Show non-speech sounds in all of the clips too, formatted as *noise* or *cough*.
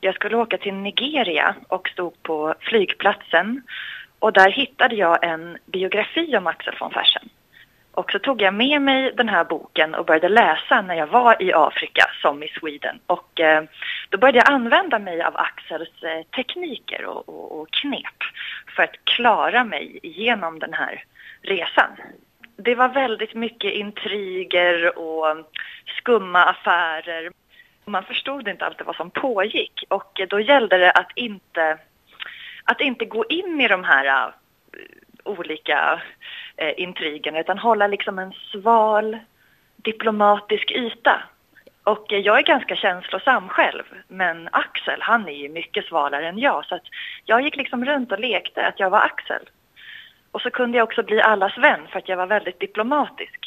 Jag skulle åka till Nigeria och stod på flygplatsen och där hittade jag en biografi om Axel von Fersen. Och så tog jag med mig den här boken och började läsa när jag var i Afrika som i Sweden. Och eh, då började jag använda mig av Axels eh, tekniker och, och, och, knep för att klara mig igenom den här resan. Det var väldigt mycket intriger och skumma affärer. Man förstod inte alltid vad som pågick och då gällde det att inte, att inte gå in i de här uh, olika uh, intrigerna utan hålla liksom en sval diplomatisk yta. Och jag är ganska känslosam själv, men Axel han är ju mycket svalare än jag så att jag gick liksom runt och lekte att jag var Axel. Och så kunde jag också bli allas vän för att jag var väldigt diplomatisk.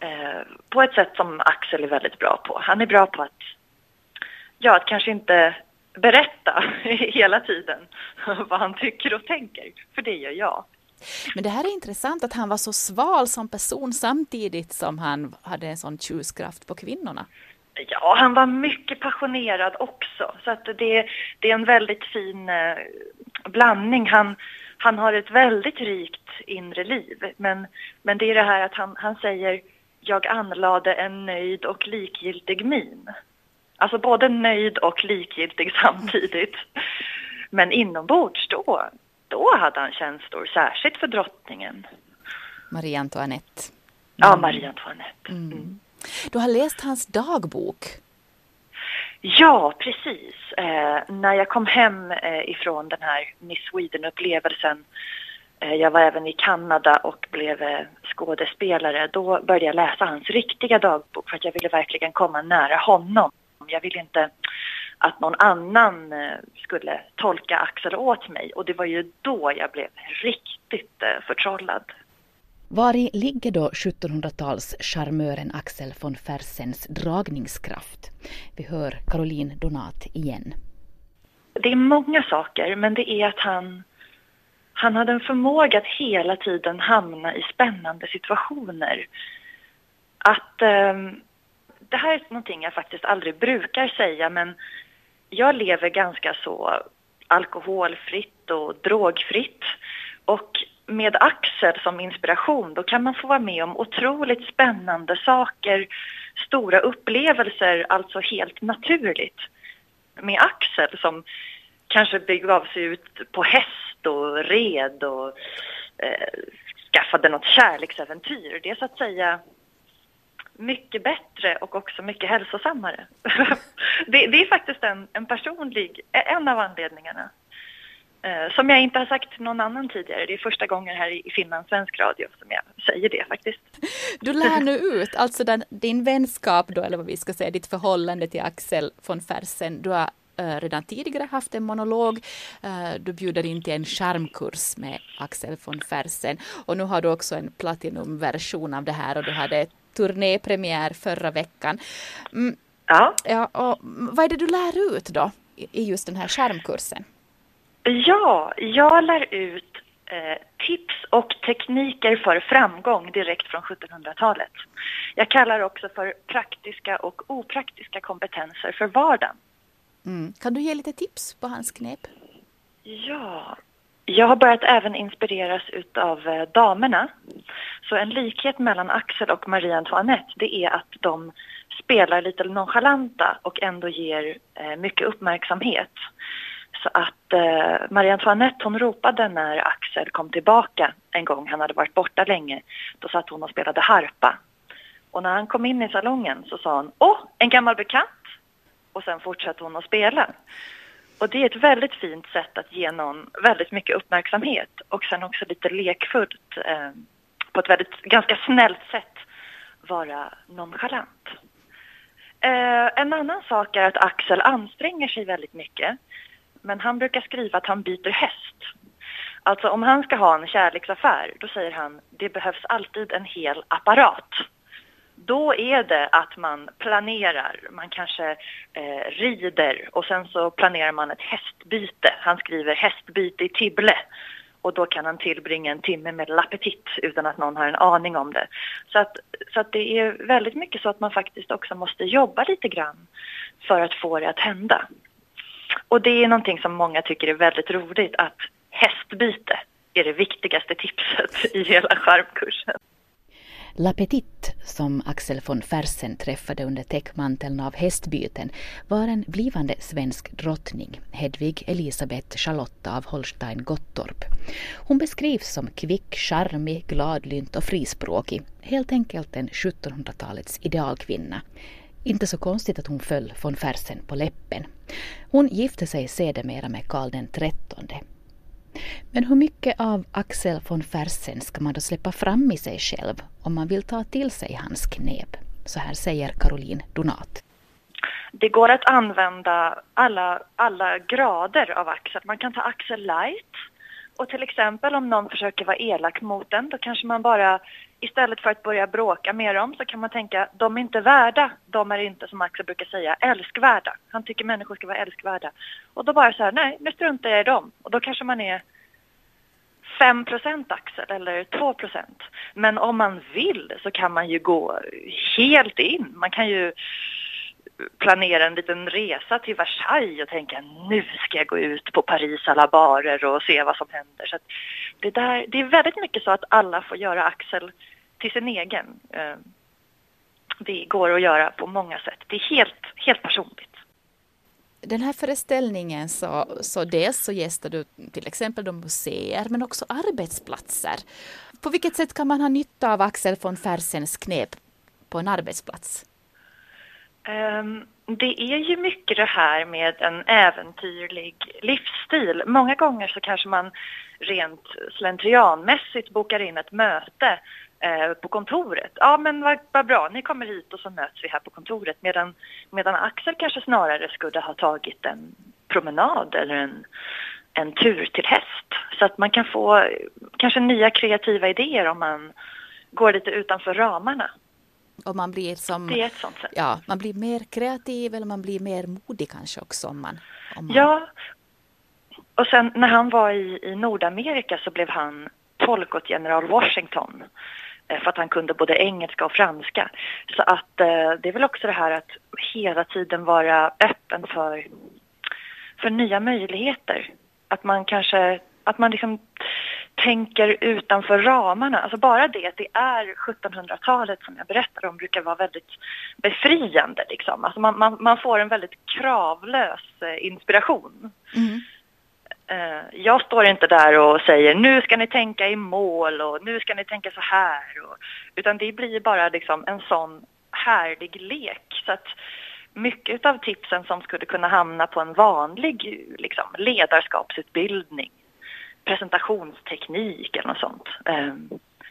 Eh, på ett sätt som Axel är väldigt bra på. Han är bra på att, ja, att kanske inte berätta *laughs* hela tiden *laughs* vad han tycker och tänker, för det gör jag. Men det här är intressant att han var så sval som person samtidigt som han hade en sån tjuskraft på kvinnorna. Ja, han var mycket passionerad också. Så att det, det är en väldigt fin eh, blandning. Han, han har ett väldigt rikt inre liv. Men, men det är det här att han, han säger jag anlade en nöjd och likgiltig min. Alltså både nöjd och likgiltig *laughs* samtidigt. Men inombords då, då hade han känslor, särskilt för drottningen. Marie Antoinette. Mm. Ja, Marie Antoinette. Mm. Mm. Du har läst hans dagbok. Ja, precis. Eh, när jag kom hem eh, ifrån den här Miss Sweden-upplevelsen jag var även i Kanada och blev eh, skådespelare. Då började jag läsa hans riktiga dagbok för att jag ville verkligen komma nära honom. Jag ville inte att någon annan eh, skulle tolka Axel åt mig och det var ju då jag blev riktigt förtrollad. Var ligger då 1700-talscharmören Axel von Fersens dragningskraft? Vi hör Caroline Donat igen. Det är många saker, men det är att han han hade en förmåga att hela tiden hamna i spännande situationer. Att eh, det här är någonting jag faktiskt aldrig brukar säga men jag lever ganska så alkoholfritt och drogfritt. Och med Axel som inspiration då kan man få vara med om otroligt spännande saker, stora upplevelser, alltså helt naturligt. Med Axel som kanske begav sig ut på häst och red och eh, skaffade något kärleksäventyr. Det är så att säga mycket bättre och också mycket hälsosammare. *laughs* det, det, är faktiskt en, en personlig, en av anledningarna. Eh, som jag inte har sagt till någon annan tidigare. Det är första gången här i Finland svensk radio som jag säger det faktiskt. *laughs* Du lär nu ut, alltså den, din vänskap då, eller vad vi ska säga, ditt förhållande till Axel von Fersen. Du har redan tidigare haft en monolog. Eh, du bjuder in till en charmkurs med Axel von Fersen och nu har du också en platinumversion av det här och du hade turnépremiär förra veckan. Mm. Ja. ja och vad är det du lär ut då i just den här charmkursen? Ja, jag lär ut eh, tips och tekniker för framgång direkt från 1700-talet. Jag kallar också för praktiska och opraktiska kompetenser för vardagen. Mm. Kan du ge lite tips på hans knep? Ja, jag har börjat även inspireras utav eh, damerna. Så en likhet mellan Axel och Marie Antoinette det är att de spelar lite nonchalanta och ändå ger eh, mycket uppmärksamhet. Så att eh, Marie Antoinette hon ropade när Axel kom tillbaka en gång, han hade varit borta länge, då satt hon och spelade harpa. Och när han kom in i salongen så sa hon, åh, en gammal bekant! Och sen fortsatte hon att spela. Och det är ett väldigt fint sätt att ge någon väldigt mycket uppmärksamhet och sen också lite lekfullt eh, på ett väldigt, ganska snällt sätt vara nonchalant. Eh, en annan sak är att Axel anstränger sig väldigt mycket men han brukar skriva att han byter häst. Alltså om han ska ha en kärleksaffär då säger han det behövs alltid en hel apparat då är det att man planerar, man kanske eh, rider och sen så planerar man ett hästbyte. Han skriver hästbyte i Tibble och då kan han tillbringa en timme med Lappetit utan att någon har en aning om det. Så att, så att det är väldigt mycket så att man faktiskt också måste jobba lite grann för att få det att hända. Och det är någonting som många tycker är väldigt roligt, att hästbyte är det viktigaste tipset i hela charmkursen. La Petite, som Axel von Fersen träffade under täckmanteln av hästbyten, var en blivande svensk drottning, Hedvig Elisabeth Charlotta av Holstein-Gottorp. Hon beskrivs som kvick, charmig, gladlynt och frispråkig, helt enkelt en 1700-talets idealkvinna. Inte så konstigt att hon föll von Fersen på läppen. Hon gifte sig sedermera med Karl XIII men hur mycket av Axel von Fersen ska man då släppa fram i sig själv om man vill ta till sig hans knep? Så här säger Caroline Donat. Det går att använda alla, alla grader av Axel. Man kan ta Axel light och till exempel om någon försöker vara elak mot en då kanske man bara istället för att börja bråka med dem så kan man tänka de är inte värda, de är inte som Axel brukar säga älskvärda. Han tycker människor ska vara älskvärda. Och då bara så här, nej nu struntar jag i dem. Och då kanske man är 5% Axel eller 2% Men om man vill så kan man ju gå helt in. Man kan ju planera en liten resa till Versailles och tänka nu ska jag gå ut på Paris alla barer och se vad som händer. Så det, där, det är väldigt mycket så att alla får göra Axel till sin egen. Eh, det går att göra på många sätt. Det är helt, helt personligt. Den här föreställningen så, så dels så gästar du till exempel de museer men också arbetsplatser. På vilket sätt kan man ha nytta av Axel von Fersens knep på en arbetsplats? Um, det är ju mycket det här med en äventyrlig livsstil. Många gånger så kanske man rent slentrianmässigt bokar in ett möte eh, på kontoret. Ja men vad, vad, bra, ni kommer hit och så möts vi här på kontoret. Medan, medan Axel kanske snarare skulle ha tagit en promenad eller en, en tur till häst. Så att man kan få kanske nya kreativa idéer om man går lite utanför ramarna. Och man blir som, det är ett sånt sätt. Ja, man blir mer kreativ eller man blir mer modig kanske också om man... Om man... Ja, och sen när han var i, i Nordamerika så blev han tolk åt general Washington Eh, för att han kunde både engelska och franska. Så att eh, det är väl också det här att hela tiden vara öppen för, för nya möjligheter. Att man kanske, att man liksom tänker utanför ramarna. Alltså bara det att det är 1700-talet som jag berättar om brukar vara väldigt befriande. Liksom. Alltså man, man, man får en väldigt kravlös eh, inspiration. Mm. Eh, jag står inte där och säger nu ska ni tänka i mål och nu ska ni tänka så här. Och, utan det blir bara liksom en sån härlig lek. Så att mycket av tipsen som skulle kunna hamna på en vanlig liksom, ledarskapsutbildning, presentationsteknik eller något sånt. Eh,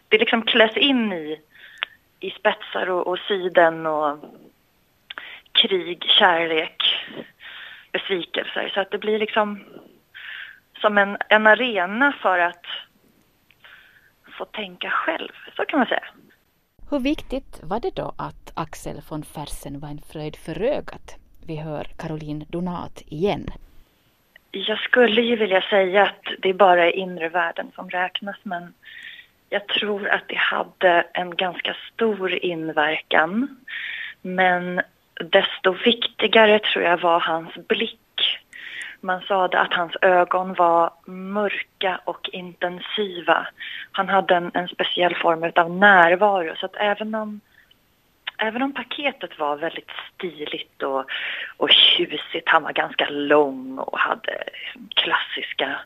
det liksom kläs in i, i spetsar och, och siden och krig, kärlek, besvikelser. Så att det blir liksom som en, en arena för att få tänka själv, så kan man säga. Hur viktigt var det då att Axel von Fersen var en fröjd för ögat? Vi hör Caroline Donat igen. Jag skulle ju vilja säga att det är bara inre världen som räknas men jag tror att det hade en ganska stor inverkan. Men desto viktigare tror jag var hans blick man sa att hans ögon var mörka och intensiva. Han hade en, en speciell form av närvaro så att även om Även om paketet var väldigt stiligt och, och tjusigt, han var ganska lång och hade klassiska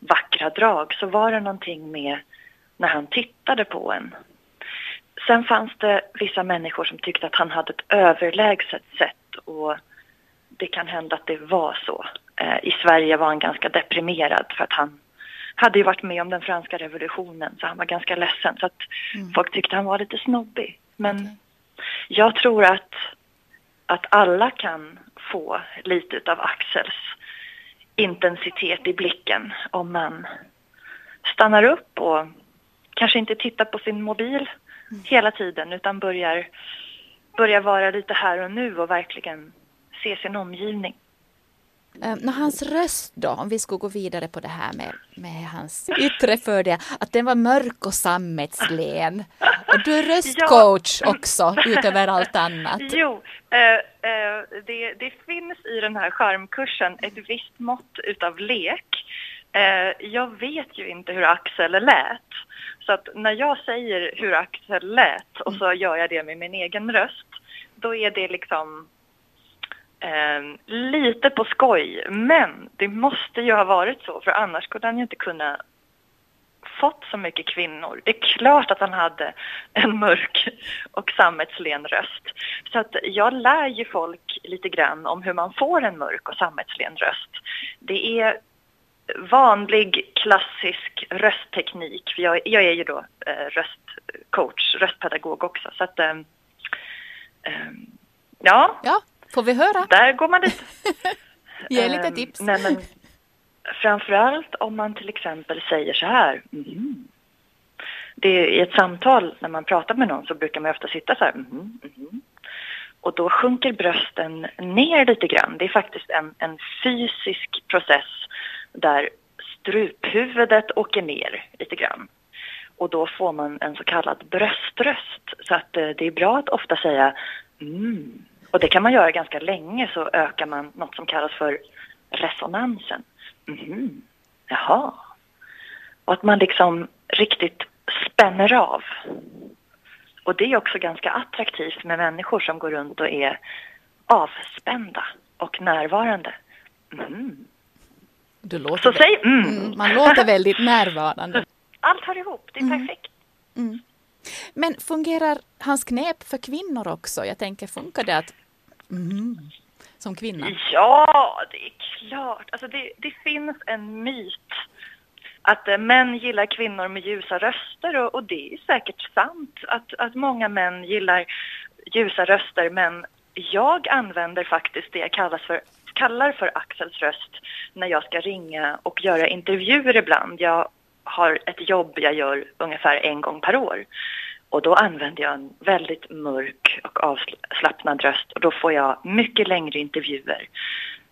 vackra drag, så var det någonting med när han tittade på en. Sen fanns det vissa människor som tyckte att han hade ett överlägset sätt att det kan hända att det var så. Eh, I Sverige var han ganska deprimerad för att han hade ju varit med om den franska revolutionen så han var ganska ledsen så att mm. folk tyckte han var lite snobbig. Men okay. jag tror att, att alla kan få lite av Axels intensitet i blicken om man stannar upp och kanske inte tittar på sin mobil mm. hela tiden utan börjar, börjar vara lite här och nu och verkligen se sin omgivning. Um, hans röst då, om vi skulle gå vidare på det här med, med hans yttre fördel, att den var mörk och sammetslen. Och du är röstcoach ja. också, utöver allt annat. *laughs* Jo, eh, eh, det, det, finns i den här skärmkursen ett visst mått utav lek. Eh, jag vet ju inte hur Axel lät. Så att när jag säger hur Axel lät och så gör jag det med min egen röst, då är det liksom eh, lite på skoj. Men det måste ju ha varit så, för annars skulle han ju inte kunna fått så mycket kvinnor. Det är klart att han hade en mörk och sammetslen röst. Så att jag lär ju folk lite grann om hur man får en mörk och sammetslen röst. Det är vanlig klassisk röstteknik. För jag, jag är ju då eh, röstcoach, röstpedagog också. Så att, eh, eh, ja. Ja, får vi höra? Där går man dit. *laughs* Ge lite ehm, tips. Nej, men, framförallt om man till exempel säger så här. Mm. Det är, I ett samtal när man pratar med någon så brukar man ofta sitta så här. Mm, mm. Och då sjunker brösten ner lite grann. Det är faktiskt en, en fysisk process där struphuvudet åker ner lite grann. Och då får man en så kallad bröströst. Så att eh, det är bra att ofta säga mm. Och det kan man göra ganska länge så ökar man något som kallas för resonansen. Mm. Jaha. Och att man liksom riktigt spänner av. Och det är också ganska attraktivt med människor som går runt och är avspända och närvarande. Mm. Du låter Så säg mm. mm. Man låter *laughs* väldigt närvarande. Allt hör ihop, det är mm. perfekt. Mm. Men fungerar hans knep för kvinnor också? Jag tänker, funkar det att mm, som kvinna? Ja, det är klart. Alltså det, det finns en myt att eh, män gillar kvinnor med ljusa röster och, och, det är säkert sant att, att många män gillar ljusa röster men jag använder faktiskt det jag kallas för kallar för Axels röst när jag ska ringa och göra intervjuer ibland. Jag har ett jobb jag gör ungefär en gång per år. Och då använder jag en väldigt mörk och avslappnad röst och då får jag mycket längre intervjuer.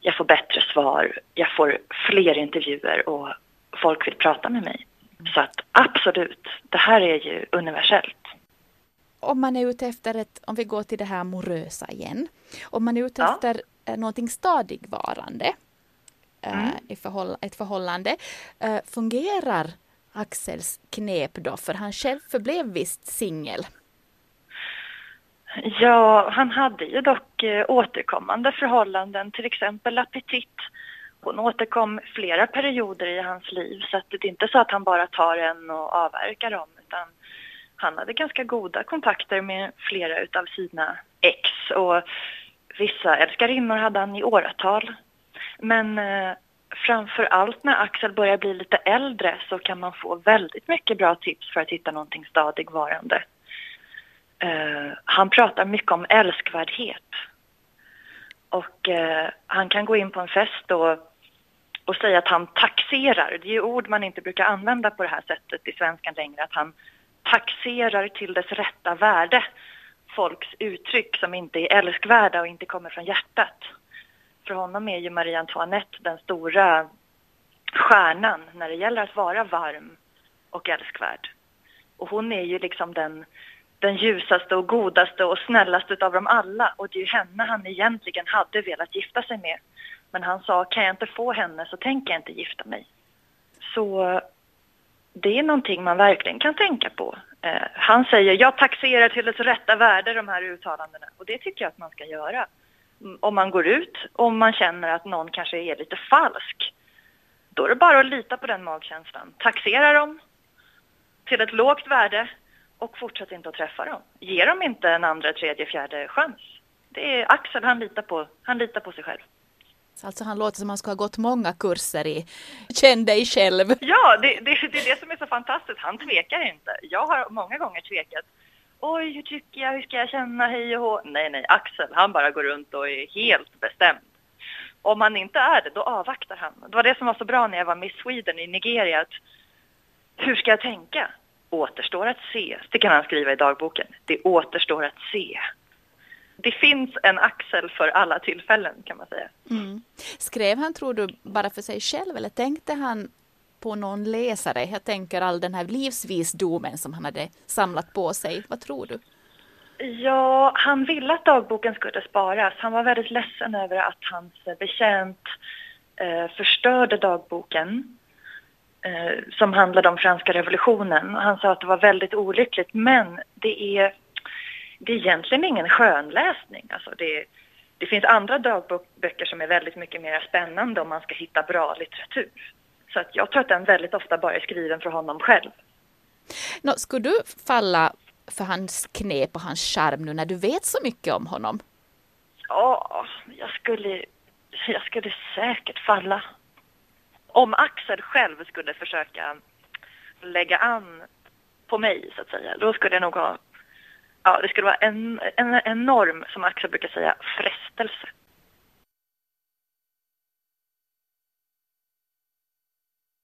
Jag får bättre svar, jag får fler intervjuer och folk vill prata med mig. Så att absolut, det här är ju universellt. Om man är ute efter ett, om vi går till det här amorösa igen, om man är ute ja. efter Eh, någonting stadigvarande eh, mm. ett förhållande. Eh, fungerar Axels knep då? För han själv förblev visst singel. Ja, han hade ju dock eh, återkommande förhållanden, till exempel Appetit. Hon återkom flera perioder i hans liv så att det är inte så att han bara tar en och avverkar dem utan han hade ganska goda kontakter med flera utav sina ex och Vissa älskarinnor hade han i åratal. Men eh, framför allt när Axel börjar bli lite äldre så kan man få väldigt mycket bra tips för att hitta någonting stadigvarande. Uh, eh, han pratar mycket om älskvärdhet. Och uh, han kan gå in på en fest och, och säga att han taxerar. Det är ju ord man inte brukar använda på det här sättet i svenskan längre. Att han taxerar till dess rätta värde folks uttryck som inte är älskvärda och inte kommer från hjärtat. För honom är ju Marie Antoinette den stora stjärnan när det gäller att vara varm och älskvärd. Och hon är ju liksom den, den ljusaste och godaste och snällaste av dem alla och det är ju henne han egentligen hade velat gifta sig med. Men han sa, kan jag inte få henne så tänker jag inte gifta mig. Så det är någonting man verkligen kan tänka på. Eh, han säger, jag taxerar till dess rätta värde de här uttalandena. Och det tycker jag att man ska göra. Om man går ut, om man känner att någon kanske är lite falsk, då är det bara att lita på den magkänslan. Taxera dem till ett lågt värde och fortsätt inte att träffa dem. Ge dem inte en andra, tredje, fjärde chans. Det är Axel han litar på. Han litar på sig själv. Alltså han låter som han ska ha gått många kurser i Känn dig själv. Ja, det, det, det är det som är så fantastiskt. Han tvekar inte. Jag har många gånger tvekat. Oj, hur tycker jag? Hur ska jag känna? Hej och hå. Nej, nej, Axel, han bara går runt och är helt bestämd. Om han inte är det, då avvaktar han. Det var det som var så bra när jag var Miss Sweden i Nigeria. Att, hur ska jag tänka? Återstår att se. Det kan han skriva i dagboken. Det återstår att se det finns en axel för alla tillfällen kan man säga. Mm. Skrev han, tror du, bara för sig själv eller tänkte han på någon läsare? Jag tänker all den här livsvisdomen som han hade samlat på sig. Vad tror du? Ja, han ville att dagboken skulle sparas. Han var väldigt ledsen över att hans betjänt eh, förstörde dagboken eh, som handlade om franska revolutionen. Han sa att det var väldigt olyckligt, men det är, det är egentligen ingen skönläsning. Alltså det, det finns andra dagböcker som är väldigt mycket mer spännande om man ska hitta bra litteratur. Så att jag tror att den väldigt ofta bara är skriven för honom själv. Nå, skulle du falla för hans knep och hans charm nu när du vet så mycket om honom? Ja, jag skulle, jag skulle säkert falla. Om Axel själv skulle försöka lägga an på mig, så att säga, då skulle det nog ha... Ja, det skulle vara en, en enorm, som Axel brukar säga, frestelse.